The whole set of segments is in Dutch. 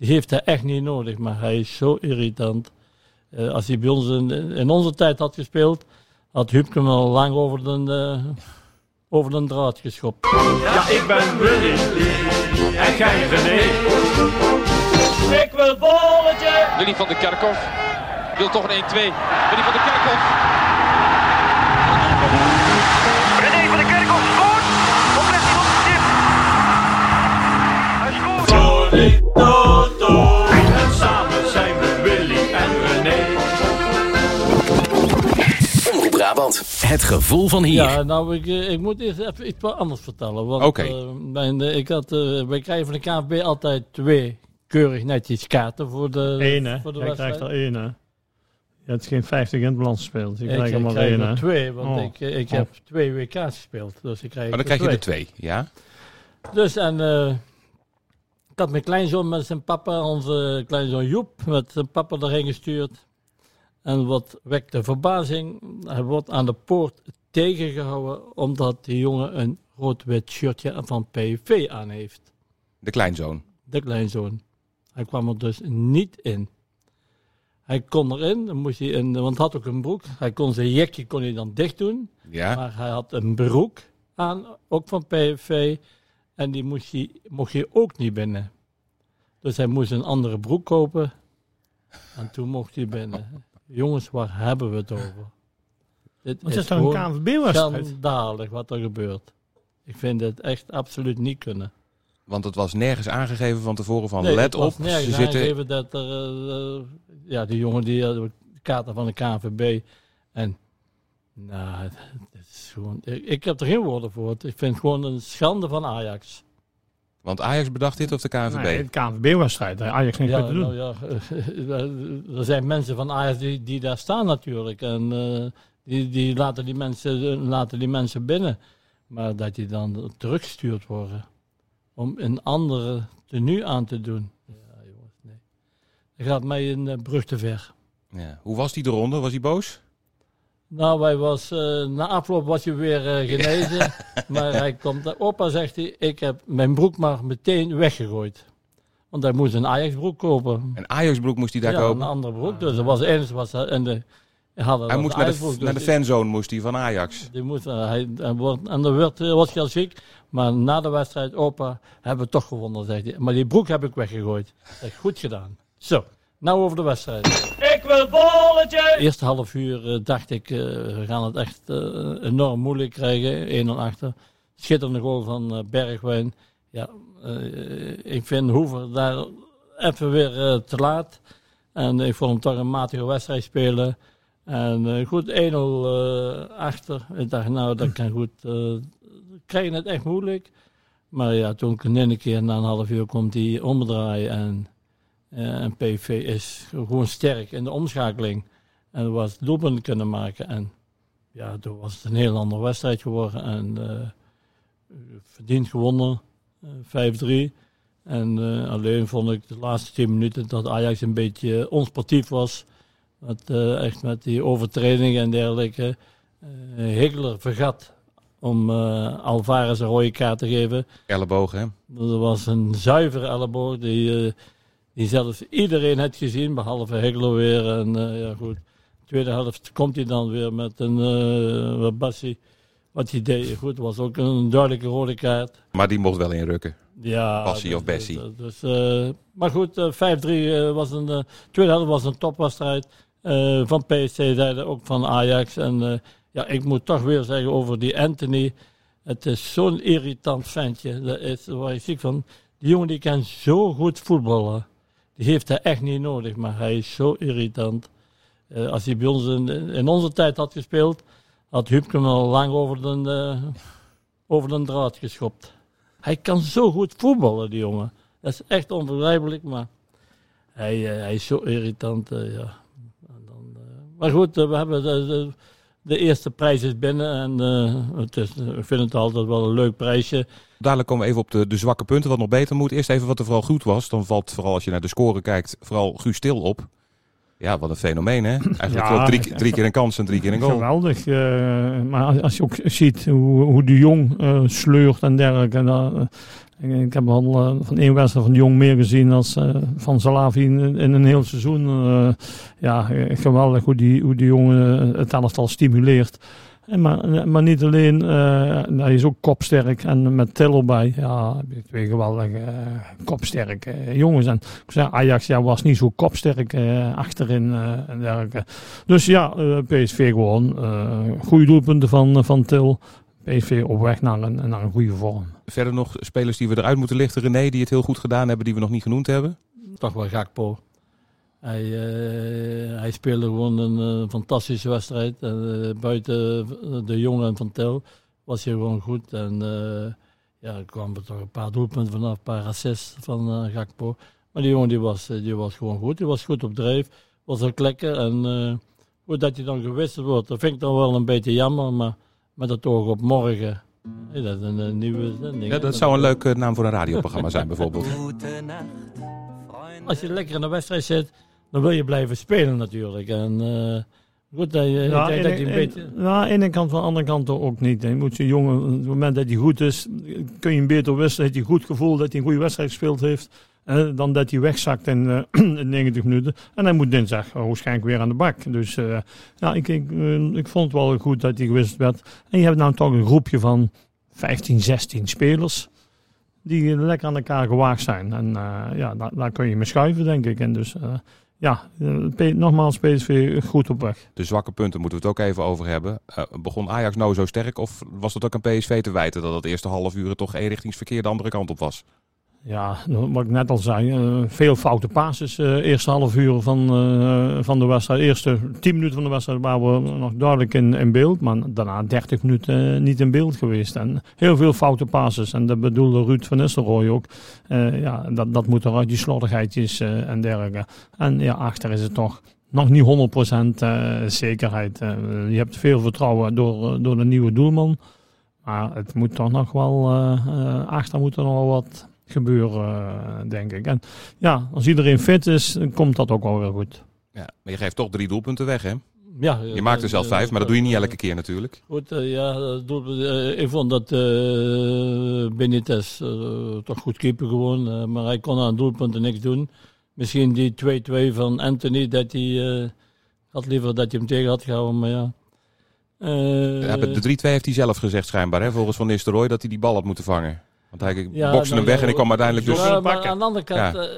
Die heeft hij echt niet nodig, maar hij is zo irritant. Eh, als hij bij ons in, in onze tijd had gespeeld, had Huubke hem al lang over de, eh, over de draad geschopt. Ja, ik ben Willy en gij René. Ik wil bolletje. Willy van der Kerkhof wil toch een 1-2. Willy van der Kerkhof. Brabant. Het gevoel van hier. Ja, nou, ik, eh, ik moet eerst even iets wat anders vertellen. Want, Oké. eh, mijn, eh, ik had, eh, wij krijgen van de KNVB altijd twee keurig netjes kaarten voor de, Eén, hè? voor de Jij krijgt er één, hè? Je hebt geen 50 in het balans gespeeld. Je Ik, krijgt er ik maar krijg één, er hè? twee, want Oh. ik, ik Oh. heb twee WK's gespeeld. Dus ik krijg, Maar dan er krijg je er twee, ja? Dus en eh, ik had mijn kleinzoon met zijn papa, onze kleinzoon Joep, met zijn papa erheen gestuurd. En wat wekte verbazing, hij wordt aan de poort tegengehouden omdat die jongen een rood-wit shirtje van PV aan heeft. De kleinzoon. De kleinzoon. Hij kwam er dus niet in. Hij kon erin, dan moest hij in, want hij had ook een broek. Hij kon zijn jekje kon hij dan dicht doen. Ja? Maar hij had een broek aan, ook van PVV. En die moest hij, mocht hij ook niet binnen. Dus hij moest een andere broek kopen. En toen mocht hij binnen. Jongens, waar hebben we het over? Dit Wat is toch een gewoon KNVB-wedstrijd? schandalig wat er gebeurt. Ik vind het echt absoluut niet kunnen. Want het was nergens aangegeven van tevoren van Nee, let het op, nergens ze zitten... aangegeven dat er, eh, eh, ja, die jongen die had de kaarten van de KNVB. En, nou, het het is gewoon, ik, ik heb er geen woorden voor. Ik vind het gewoon een schande van Ajax. Want Ajax bedacht dit of de KNVB? Nee, het KNVB-wedstrijd. Ajax niks Ja, mee te doen. nou ja, er zijn mensen van Ajax die, die daar staan natuurlijk. En eh, die, die, laten die mensen, laten die mensen binnen. Maar dat die dan teruggestuurd worden om een andere tenue aan te doen. Ja, jongens, nee. Dat gaat mij een brug te ver. Ja. Hoe was die de ronde? Was hij boos? Nou, hij was, eh, na afloop was hij weer eh, genezen. maar hij komt, opa zegt hij, ik heb mijn broek maar meteen weggegooid. Want hij moest een Ajax broek kopen. Een Ajax-broek moest hij daar ja, kopen. een andere broek. Dus er was eens was en de hadden hij moest naar de, Ajax-broek, naar de dus fanzone moest hij van Ajax. Die moest, eh, hij, hij wordt, en dan werd, was hij al ziek. Maar na de wedstrijd, opa, hebben we toch gewonnen, zegt hij. Maar die broek heb ik weggegooid. Zeg, goed gedaan. Zo, nou over de wedstrijd. Bolletje. Eerste half uur eh, dacht ik, eh, we gaan het echt eh, enorm moeilijk krijgen. 1-0 achter. Schitterende goal van Bergwijn. Ja, ik vind Hoever daar even weer te laat. En ik vond hem toch een matige wedstrijd spelen. En goed, 1-0 eh, achter. Ik dacht, nou, dat kan goed. we krijgen het echt moeilijk. Maar ja, toen een keer na een half uur komt die omdraaien. En, en PV is gewoon sterk in de omschakeling. En was doelpunten kunnen maken. En ja, toen was het een heel andere wedstrijd geworden. En eh, verdiend gewonnen. eh, 5-3. En eh, alleen vond ik de laatste 10 minuten dat Ajax een beetje onsportief was. Met, eh, echt met die overtredingen en dergelijke. Eh Higler vergat om eh, Alvarez een rode kaart te geven. Elleboog, hè? Dat was een zuivere elleboog die, eh, die zelfs iedereen had gezien, behalve Hegelo weer. En eh, ja, goed. Tweede helft komt hij dan weer met een uh, Bassi. Wat hij deed, goed, was ook een duidelijke rode kaart. Maar die mocht wel inrukken. Ja, Bassi of Bessie. Dus, eh, maar goed, eh, 5-3 eh, was een. tweede helft was een topwedstrijd. van PSC zeiden ook van Ajax. En ja, ik moet toch weer zeggen over die Anthony. Het is zo'n irritant ventje. Dat is waar je ziek van. Die jongen die kan zo goed voetballen. Heeft hij echt niet nodig, maar hij is zo irritant. Eh, als hij bij ons in, in onze tijd had gespeeld, had Huubke hem al lang over de, eh, over draad geschopt. Hij kan zo goed voetballen, die jongen. Dat is echt onbegrijpelijk, maar hij, eh, hij is zo irritant. ja. Dan, maar goed, we hebben de, eerste prijs is binnen en het is, ik vind het altijd wel een leuk prijsje. Dadelijk komen we even op de, de zwakke punten, wat nog beter moet. Eerst even wat er vooral goed was. Dan valt vooral als je naar de score kijkt, vooral Guus Stil op. Ja, wat een fenomeen hè. Eigenlijk Ja, wel drie, drie keer een kans en drie keer een goal. Geweldig. eh, maar als, je ook ziet hoe, hoe de Jong eh, sleurt en dergelijke. en eh, ik heb al van één wedstrijd van de Jong meer gezien als van Salavi in, in een heel seizoen. Ja, geweldig hoe die, hoe die jongen het elftal stimuleert. En maar, maar niet alleen, eh, hij is ook kopsterk en met Till erbij. Ja, twee geweldige eh, kopsterke eh, jongens. En ik Ajax ja, was niet zo kopsterk eh, achterin eh, en dergelijke. Dus ja, eh, PSV gewoon. eh goede doelpunten van, van Til. PSV op weg naar een, naar een goede vorm. Verder nog spelers die we eruit moeten lichten. René, die het heel goed gedaan hebben, die we nog niet genoemd hebben. Toch wel Gakpo. Hij, eh, hij speelde gewoon een eh, fantastische wedstrijd. En, eh, buiten de jongen van Tel was hij gewoon goed. En eh, ja, er kwamen toch een paar doelpunten vanaf, een paar assists van eh, Gakpo. Maar die jongen die was, die was gewoon goed. Die was goed op drijf. Was ook lekker. En eh, hoe dat hij dan gewisseld wordt, dat vind ik dan wel een beetje jammer. Maar met het oog op morgen. Hey, dat is een, nieuwe zending. Ja, dat zou een leuke naam voor een radioprogramma zijn bijvoorbeeld. Als je lekker in de wedstrijd zit, dan wil je blijven spelen natuurlijk. En eh, goed, dat je, ene- dat je een beetje... ja, aan de ene kant, van de andere kant ook niet. Je moet je jongen, op het moment dat hij goed is, kun je hem beter wisselen. Heeft hij goed gevoel dat hij een goede wedstrijd gespeeld heeft. eh, dan dat hij wegzakt in, eh, in 90 minuten. En hij moet dinsdag waarschijnlijk weer aan de bak. Dus eh, ja, ik, ik, eh, ik vond het wel goed dat hij gewisseld werd. En je hebt nou toch een groepje van 15, 16 spelers. Die lekker aan elkaar gewaagd zijn. En eh, ja, daar, daar kun je mee schuiven, denk ik. En dus eh, ja, eh, nogmaals, PSV goed op weg. De zwakke punten moeten we het ook even over hebben. Eh, begon Ajax nou zo sterk of was het ook aan PSV te wijten dat het eerste half uur toch eenrichtingsverkeer de andere kant op was? Ja, wat ik net al zei, eh, veel foute passes. eh eerste half uur van, eh, van de wedstrijd. Eerste 10 minuten van de wedstrijd waren we nog duidelijk in, in beeld. Maar daarna 30 minuten niet in beeld geweest. En heel veel foute passes. En dat bedoelde Ruud van Nistelrooy ook. Ja, dat, dat moet eruit, die slordigheidjes en dergelijke. En ja, achter is het toch nog niet 100% eh, zekerheid. Je hebt veel vertrouwen door, door de nieuwe doelman. Maar het moet toch nog wel, achter moet er nog wel wat gebeuren, eh, denk ik. En ja, als iedereen fit is, dan komt dat ook wel weer goed. Ja, maar je geeft toch drie doelpunten weg hè? Ja, Je maakt er zelf vijf, maar dat doe je niet elke keer natuurlijk. Goed, eh, ja, eh, ik vond dat eh Benitez eh, toch goed keeper gewoon. eh, maar hij kon aan doelpunten niks doen. Misschien die 2-2 van Anthony, dat hij... eh, had liever dat hij hem tegen had gehouden, maar ja. Eh, Ja, de 3-2 heeft hij zelf gezegd schijnbaar hè, volgens Van Nistelrooy dat hij die bal had moeten vangen. Want hij Ja, bokste hem nou, weg en ik kwam uiteindelijk dus... Ja, maar aan de andere kant, Ja. eh,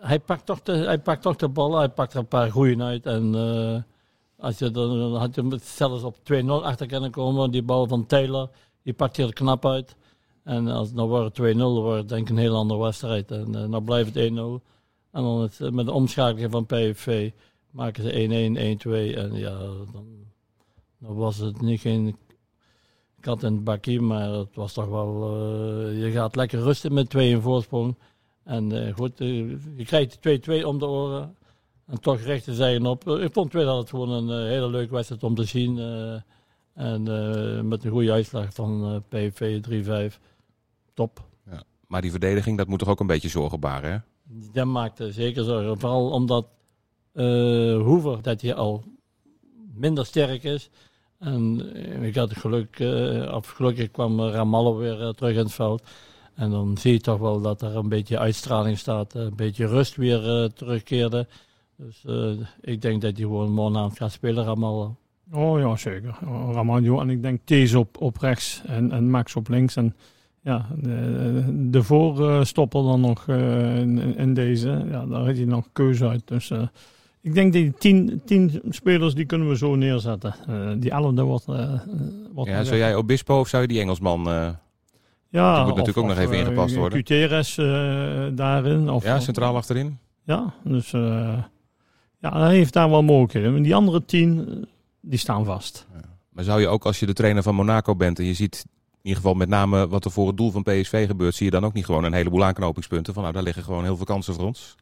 hij, pakt toch de, hij pakt toch de bal, hij pakt er een paar goeien uit. En eh, als je dan, dan had je hem zelfs op 2-0 achter kunnen komen. Die bal van Taylor, die pakt hij er knap uit. En als het nou wordt 2-0, dan wordt het denk ik een heel andere wedstrijd. En uh, dan blijft het 1-0. En dan het, met de omschakeling van PSV maken ze 1-1, 1-2. En ja, dan, dan was het niet geen kat in het bakje, maar het was toch wel... eh, je gaat lekker rusten met 2 in voorsprong. En eh, goed, eh, je krijgt 2-2 om de oren. En toch rechten zij op. Ik vond tweede dat het gewoon een hele leuke wedstrijd om te zien. en met een goede uitslag van PV 3-5. Top. Maar die verdediging, dat moet toch ook een beetje zorgen baren hè? Dat maakte zeker zorgen. Vooral omdat Hoever dat hij al minder sterk is. En eh, ik had geluk, eh, gelukkig kwam Ramallo weer eh, terug in het veld. En dan zie je toch wel dat er een beetje uitstraling staat. eh, Een beetje rust weer eh, terugkeerde. Dus eh, ik denk dat hij gewoon morgenavond gaat spelen, Ramallo. Oh ja, zeker. Ramaljo en ik denk Thees op, op rechts en, en Max op links. En ja, de, de voorstopper dan nog eh, in, deze. Ja, daar heeft hij nog keuze uit. Dus eh, ik denk die tien, tien spelers die kunnen we zo neerzetten. Eh, die elfde wordt... eh wordt Ja, zou jij Obispo of zou je die Engelsman... eh, Ja, Die moet natuurlijk ook nog even ingepast worden. Gutierrez eh, daarin. Of, ja, centraal achterin? Ja, dus ja, hij heeft daar wel mogelijkheden. Maar die andere tien, die staan vast. Maar zou je ook als je de trainer van Monaco bent en je ziet in ieder geval met name wat er voor het doel van PSV gebeurt, zie je dan ook niet gewoon een heleboel aanknopingspunten van nou daar liggen gewoon heel veel kansen voor ons?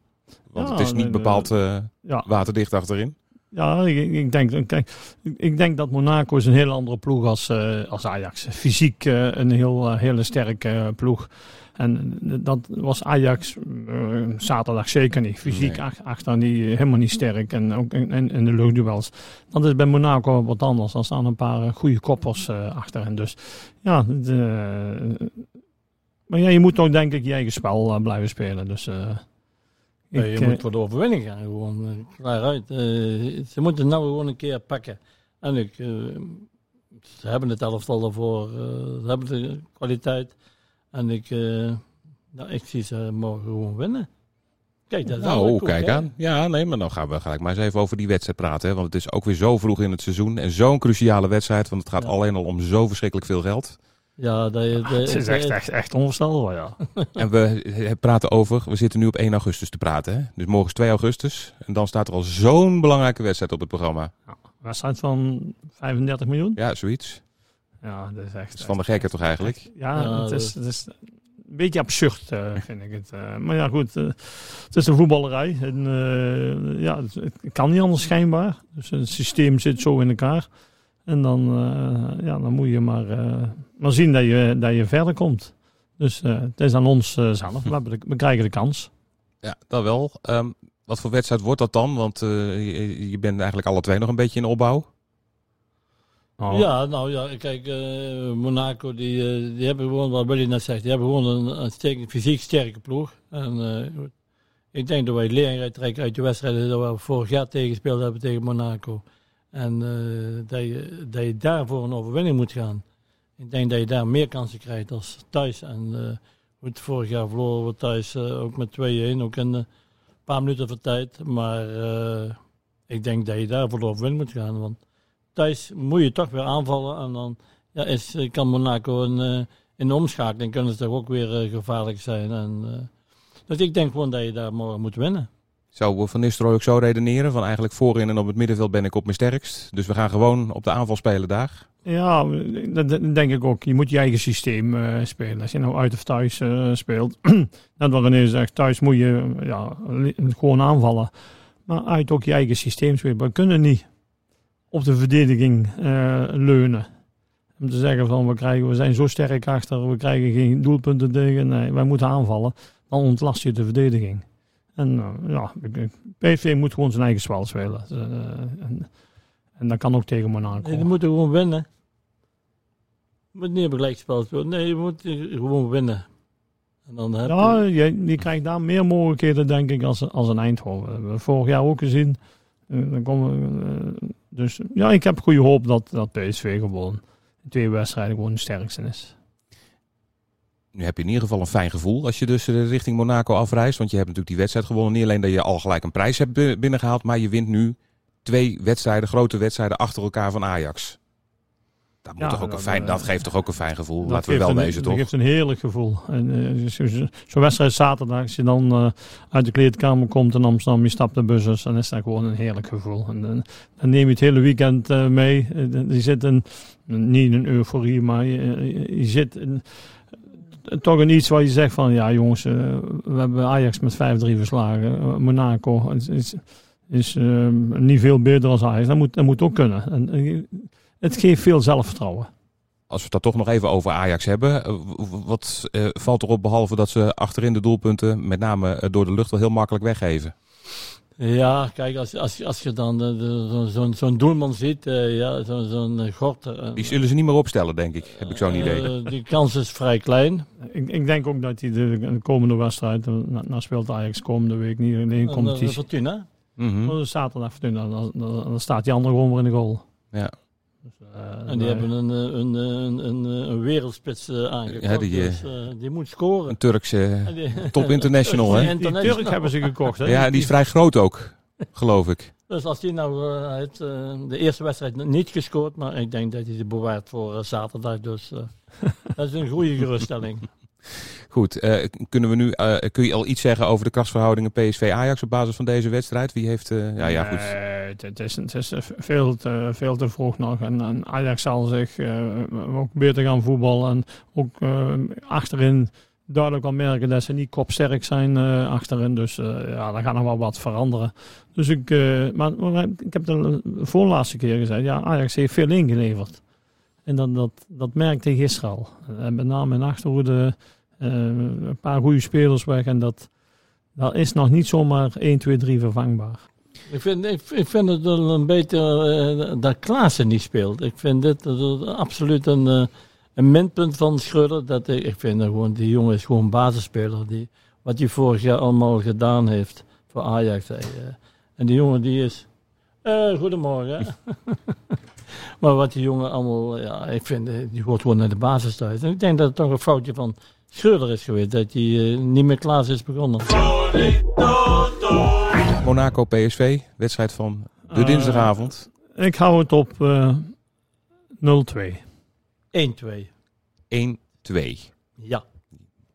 Want Ja, het is niet bepaald eh, Ja, waterdicht achterin. Ja, ik, ik denk, kijk, ik denk dat Monaco is een heel andere ploeg als, eh, als Ajax. Fysiek eh, een heel, hele sterke ploeg. En dat was Ajax zaterdag zeker niet. Fysiek Nee. ach- achter die, helemaal niet sterk. En ook in, in, de luchtduels. Dat is bij Monaco wat anders. Er staan een paar goede koppers achter. En dus ja, eh, maar ja, je moet toch denk ik je eigen spel blijven spelen. Dus ik, je eh, moet voor de overwinning gaan, gewoon eh, klaar uit. Eh, ze moeten het nou gewoon een keer pakken. En ik, eh, ze hebben het elftal ervoor, eh, ze hebben de kwaliteit. En ik, eh, nou, ik zie ze morgen gewoon winnen. Kijk, dat is Nou, ook, kijk hè? aan. Ja, nee, maar dan gaan we gelijk maar eens even over die wedstrijd praten. Hè? Want het is ook weer zo vroeg in het seizoen. En zo'n cruciale wedstrijd. Want het gaat Ja. alleen al om zo verschrikkelijk veel geld. Ja, dat je, dat- het is echt, echt, echt onvoorstelbaar, ja. En we eh, praten over, we zitten nu op 1 augustus te praten. Hè? Dus morgen is 2 augustus. En dan staat er al zo'n belangrijke wedstrijd op het programma. Wedstrijd van 35 miljoen? Ja, zoiets. Ja, dat is echt... Dat is van de gekken toch eigenlijk? Ja, Ja, het, is, het is een beetje absurd, eh, vind ik het. Eh, maar ja, goed, het is de voetballerij. En, eh, ja, het, het kan niet anders schijnbaar. Dus het systeem zit zo in elkaar. En dan, eh, ja, dan moet je maar, eh, maar zien dat je, dat je verder komt. Dus eh, het is aan ons eh, zelf. We, we krijgen de kans. Ja, dat wel. Ehm, wat voor wedstrijd wordt dat dan? Want eh, je, je bent eigenlijk alle twee nog een beetje in opbouw. Nou, Ja, nou ja, kijk, eh, Monaco, die, die hebben gewoon, wat Willy net zegt, die hebben gewoon een, fysiek sterke ploeg. En eh, ik denk dat wij lering uittrekken uit de wedstrijden dat we vorig jaar tegengespeeld hebben tegen Monaco. En eh, dat, je, dat je daarvoor een overwinning moet gaan. Ik denk dat je daar meer kansen krijgt als thuis. En eh, goed, vorig jaar verloren we thuis eh, ook met 2-1, ook in een paar minuten voor tijd. Maar ik denk dat je daar voor de overwinning moet gaan. Want thuis moet je toch weer aanvallen. En dan ja, is, kan Monaco een, in de omschakeling kunnen ze toch ook weer gevaarlijk zijn. En, dus ik denk gewoon dat je daar morgen moet winnen. Zou Van Nistelrooy ook zo redeneren? Van eigenlijk voorin en op het middenveld ben ik op mijn sterkst. Dus we gaan gewoon op de aanval spelen daar. Ja, dat, denk ik ook. Je moet je eigen systeem eh, spelen. Als je nou uit of thuis eh, speelt. Net wat René zegt, thuis moet je ja, gewoon aanvallen. Maar uit ook je eigen systeem spelen. We kunnen niet op de verdediging eh, leunen. Om te zeggen van we, krijgen, we zijn zo sterk achter, we krijgen geen doelpunten tegen. Nee, wij moeten aanvallen. Dan ontlast je de verdediging. En eh, ja, PSV moet gewoon zijn eigen spel spelen. Eh, en, en dat kan ook tegen Monaco. Nee, je moet gewoon winnen. Je moet niet op gelijkspel spelen. Nee, je moet gewoon winnen. En dan heb Ja, je... je, krijgt daar meer mogelijkheden, denk ik, als, als een Eindhoven. Dat hebben we vorig jaar ook gezien. Eh, dan komen, dus ja, ik heb goede hoop dat, dat PSV gewoon in twee wedstrijden gewoon de sterkste is. Nu heb je in ieder geval een fijn gevoel als je dus eh, richting Monaco afreist. Want je hebt natuurlijk die wedstrijd gewonnen. Niet alleen dat je al gelijk een prijs hebt bi- binnengehaald. Maar je wint nu twee wedstrijden, grote wedstrijden achter elkaar van Ajax. Dat, moet Ja, toch ook een fijn, eh, dat geeft toch ook een fijn gevoel. Dat Laten we geeft wel een, wezen, Dat toch? geeft een heerlijk gevoel. Eh, zo- zo- Zo'n wedstrijd zaterdag, als je dan uit de kleedkamer komt in Amsterdam, je stapt de bus, dus, dan is dat gewoon een heerlijk gevoel. En, dan neem je het hele weekend mee. Je zit in, niet in een euforie, maar je, je- je zit in, toch in iets waar je zegt van, ja jongens, eh, we hebben Ajax met 5-3 verslagen. Eh, Monaco is, is, is eh, niet veel beter als Ajax. Dat moet, dat moet ook kunnen. En, eh, het geeft veel zelfvertrouwen. Als we het dan toch nog even over Ajax hebben. Wat valt erop behalve dat ze achterin de doelpunten, met name door de lucht, wel heel makkelijk weggeven? Ja, kijk, als, als, als je dan eh, de- zo- zo'n zo'n doelman ziet, eh, ja, zo- zo'n gort. eh, Die zullen ze niet meer opstellen, denk ik. Heb ik zo'n idee. die kans is vrij klein. Ik, ik denk ook dat hij de, de komende wedstrijd, nou, nou speelt Ajax komende week niet in eh, competitie. Fortuna. Mhm. Maar zaterdag Fortuna, dan, dan, dan staat die andere gewoon weer in de goal. Ja. Dus, eh, En die hebben een, eh, een, een, een, een, wereldspits eh, aangekocht. Ja, die, eh, dus, eh, die moet scoren. Een Turkse top international, hè? Die International. Turk hebben ze gekocht. Hè? Ja, die is vrij groot ook, geloof ik. Dus als hij nou eh, eh, de eerste wedstrijd niet gescoord, maar ik denk dat hij ze bewaart voor eh, zaterdag. Dus eh, dat is een goede geruststelling. Goed, eh, kunnen we nu, eh, kun je al iets zeggen over de krachtsverhoudingen PSV-Ajax op basis van deze wedstrijd? Wie heeft, eh, ja, ja, goed. Het, is, het veel, te, vroeg nog. En, Ajax zal zich eh, ook beter gaan voetballen. En ook eh, achterin duidelijk wel merken dat ze niet kopsterk zijn eh, achterin. Dus eh, ja, daar gaat nog wel wat veranderen. Dus ik, maar, ik heb de voorlaatste keer gezegd, ja, Ajax heeft veel ingeleverd. En dat, dat, dat merkte gisteren al. En met name in achterhoede een paar goede spelers weg. En dat, dat is nog niet zomaar 1, 2, 3 vervangbaar. Ik vind, ik, ik vind het een beetje eh, dat Klaassen niet speelt. Ik vind dit absoluut een, eh, een minpunt van Schreuder. Dat ik, ik vind dat gewoon, die jongen is gewoon basisspeler. Die, wat hij vorig jaar allemaal gedaan heeft voor Ajax. eh. en die jongen die is... goedemorgen. maar wat die jongen allemaal... Ja, ik vind, die hoort gewoon naar de basis thuis. En ik denk dat het toch een foutje van Schreuder is geweest. Dat hij niet met Klaas is begonnen. Monaco PSV, wedstrijd van de Eh, dinsdagavond. Ik hou het op eh 0-2. 1-2. 1-2. Ja.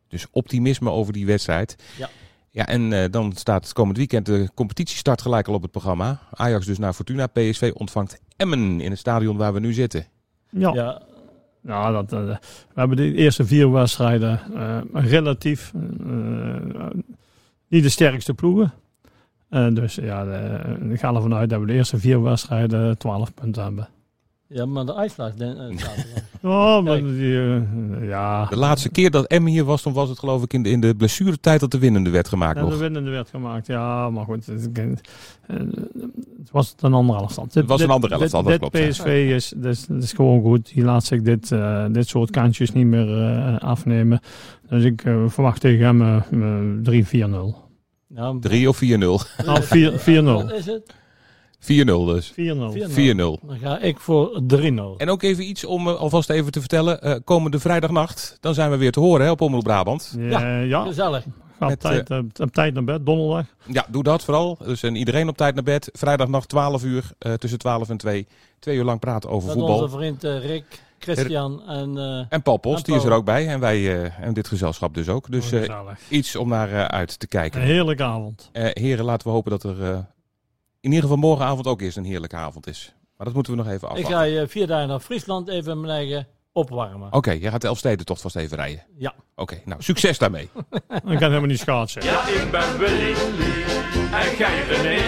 Dus optimisme over die wedstrijd. Ja. Ja, en eh, dan staat het komend weekend de competitiestart gelijk al op het programma. Ajax dus naar Fortuna. PSV ontvangt Emmen in het stadion waar we nu zitten. Ja, ja. ja dat, eh, we hebben de eerste vier wedstrijden eh, relatief eh, niet de sterkste ploegen. Eh, dus ja, de, ik ga ervan uit dat we de eerste vier wedstrijden 12 punten hebben. Ja, maar de uitslag eh, zaterdag. Oh, maar die, eh, ja, De laatste keer dat Emmen hier was, toen was het geloof ik in de, in de blessuretijd dat de winnende werd gemaakt Ja, de nog. winnende werd gemaakt. Ja, maar goed. Het, het, het was een andere elfstand. Het was een andere elfstand, dat Dit, klopt, ja. PSV is, dus, dat is gewoon goed. Die laat zich dit, eh, dit soort kansjes niet meer eh, afnemen. Dus ik eh, verwacht tegen hem eh, eh, 3-4-0. Ja, 3 of 4-0? 4-0 Nou, 4 Wat 4-0. is het? dus. 4-0. 4-0. 4-0. Dan ga ik voor 3-0. En ook even iets om eh, alvast even te vertellen. Eh, komende vrijdagnacht, dan zijn we weer te horen hè, op Omroep Brabant. Ja, ja. Gezellig. Ga op Met, tijd, eh, op tijd naar bed, donderdag. Ja, doe dat vooral. Dus en iedereen op tijd naar bed. Vrijdagnacht 12 uur, eh, tussen 12 en 2. Twee uur lang praten over Met voetbal. onze vriend Rick, Christian en... eh, En Paul Post, En die is er ook bij. En wij eh, en dit gezelschap dus ook. Dus eh, Gezellig. iets om naar eh, uit te kijken. Een heerlijke avond. Eh, heren, laten we hopen dat er eh, in ieder geval morgenavond ook eerst een heerlijke avond is. Maar dat moeten we nog even ik afwachten. ga je vier dagen naar Friesland even mijn eigen opwarmen. Oké, jij gaat de Elfstedentocht vast even rijden. Ja. Oké, nou succes daarmee. Ik kan helemaal niet schaatsen. Ja, ik ben Willy en jij René.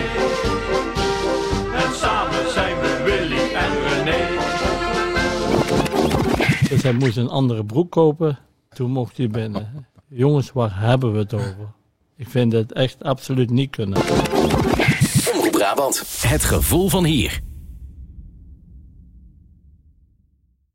Dus hij moest een andere broek kopen. Toen mocht hij binnen. Jongens, waar hebben we het over? Ik vind het echt absoluut niet kunnen. Brabant. Het gevoel van hier.